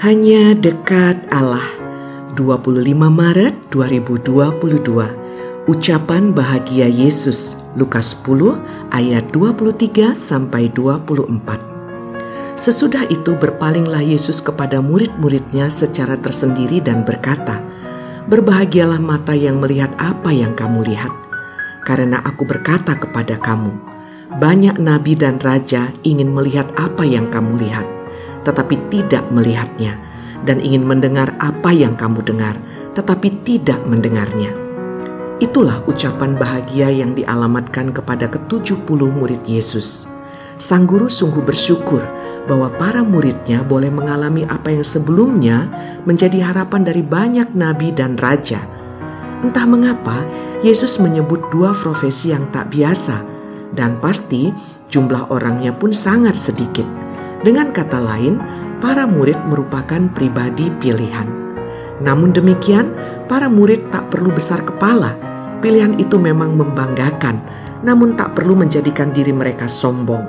Hanya dekat Allah. 25 Maret 2022 Ucapan bahagia Yesus. Lukas 10 ayat 23 sampai 24 Sesudah itu berpalinglah Yesus kepada murid-muridnya secara tersendiri dan berkata Berbahagialah mata yang melihat apa yang kamu lihat. Karena aku berkata kepada kamu Banyak nabi dan raja ingin melihat apa yang kamu lihat tetapi tidak melihatnya, dan ingin mendengar apa yang kamu dengar, tetapi tidak mendengarnya. Itulah ucapan bahagia yang dialamatkan kepada ketujuh puluh murid Yesus. Sang guru sungguh bersyukur bahwa para muridnya boleh mengalami apa yang sebelumnya menjadi harapan dari banyak nabi dan raja. Entah mengapa, Yesus menyebut dua profesi yang tak biasa, dan pasti jumlah orangnya pun sangat sedikit dengan kata lain, para murid merupakan pribadi pilihan. Namun demikian, para murid tak perlu besar kepala. Pilihan itu memang membanggakan, namun tak perlu menjadikan diri mereka sombong.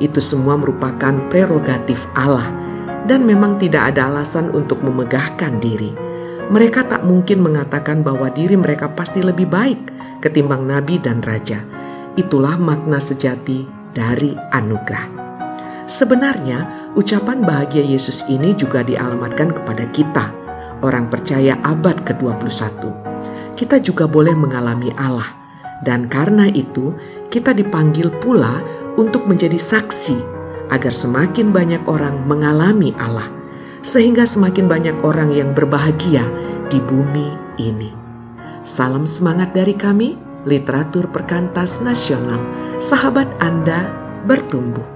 Itu semua merupakan prerogatif Allah, dan memang tidak ada alasan untuk memegahkan diri. Mereka tak mungkin mengatakan bahwa diri mereka pasti lebih baik ketimbang nabi dan raja. Itulah makna sejati dari anugerah. Sebenarnya, ucapan bahagia Yesus ini juga dialamatkan kepada kita, orang percaya abad ke-21. Kita juga boleh mengalami Allah, dan karena itu kita dipanggil pula untuk menjadi saksi agar semakin banyak orang mengalami Allah, sehingga semakin banyak orang yang berbahagia di bumi ini. Salam semangat dari kami, literatur perkantas nasional. Sahabat Anda bertumbuh.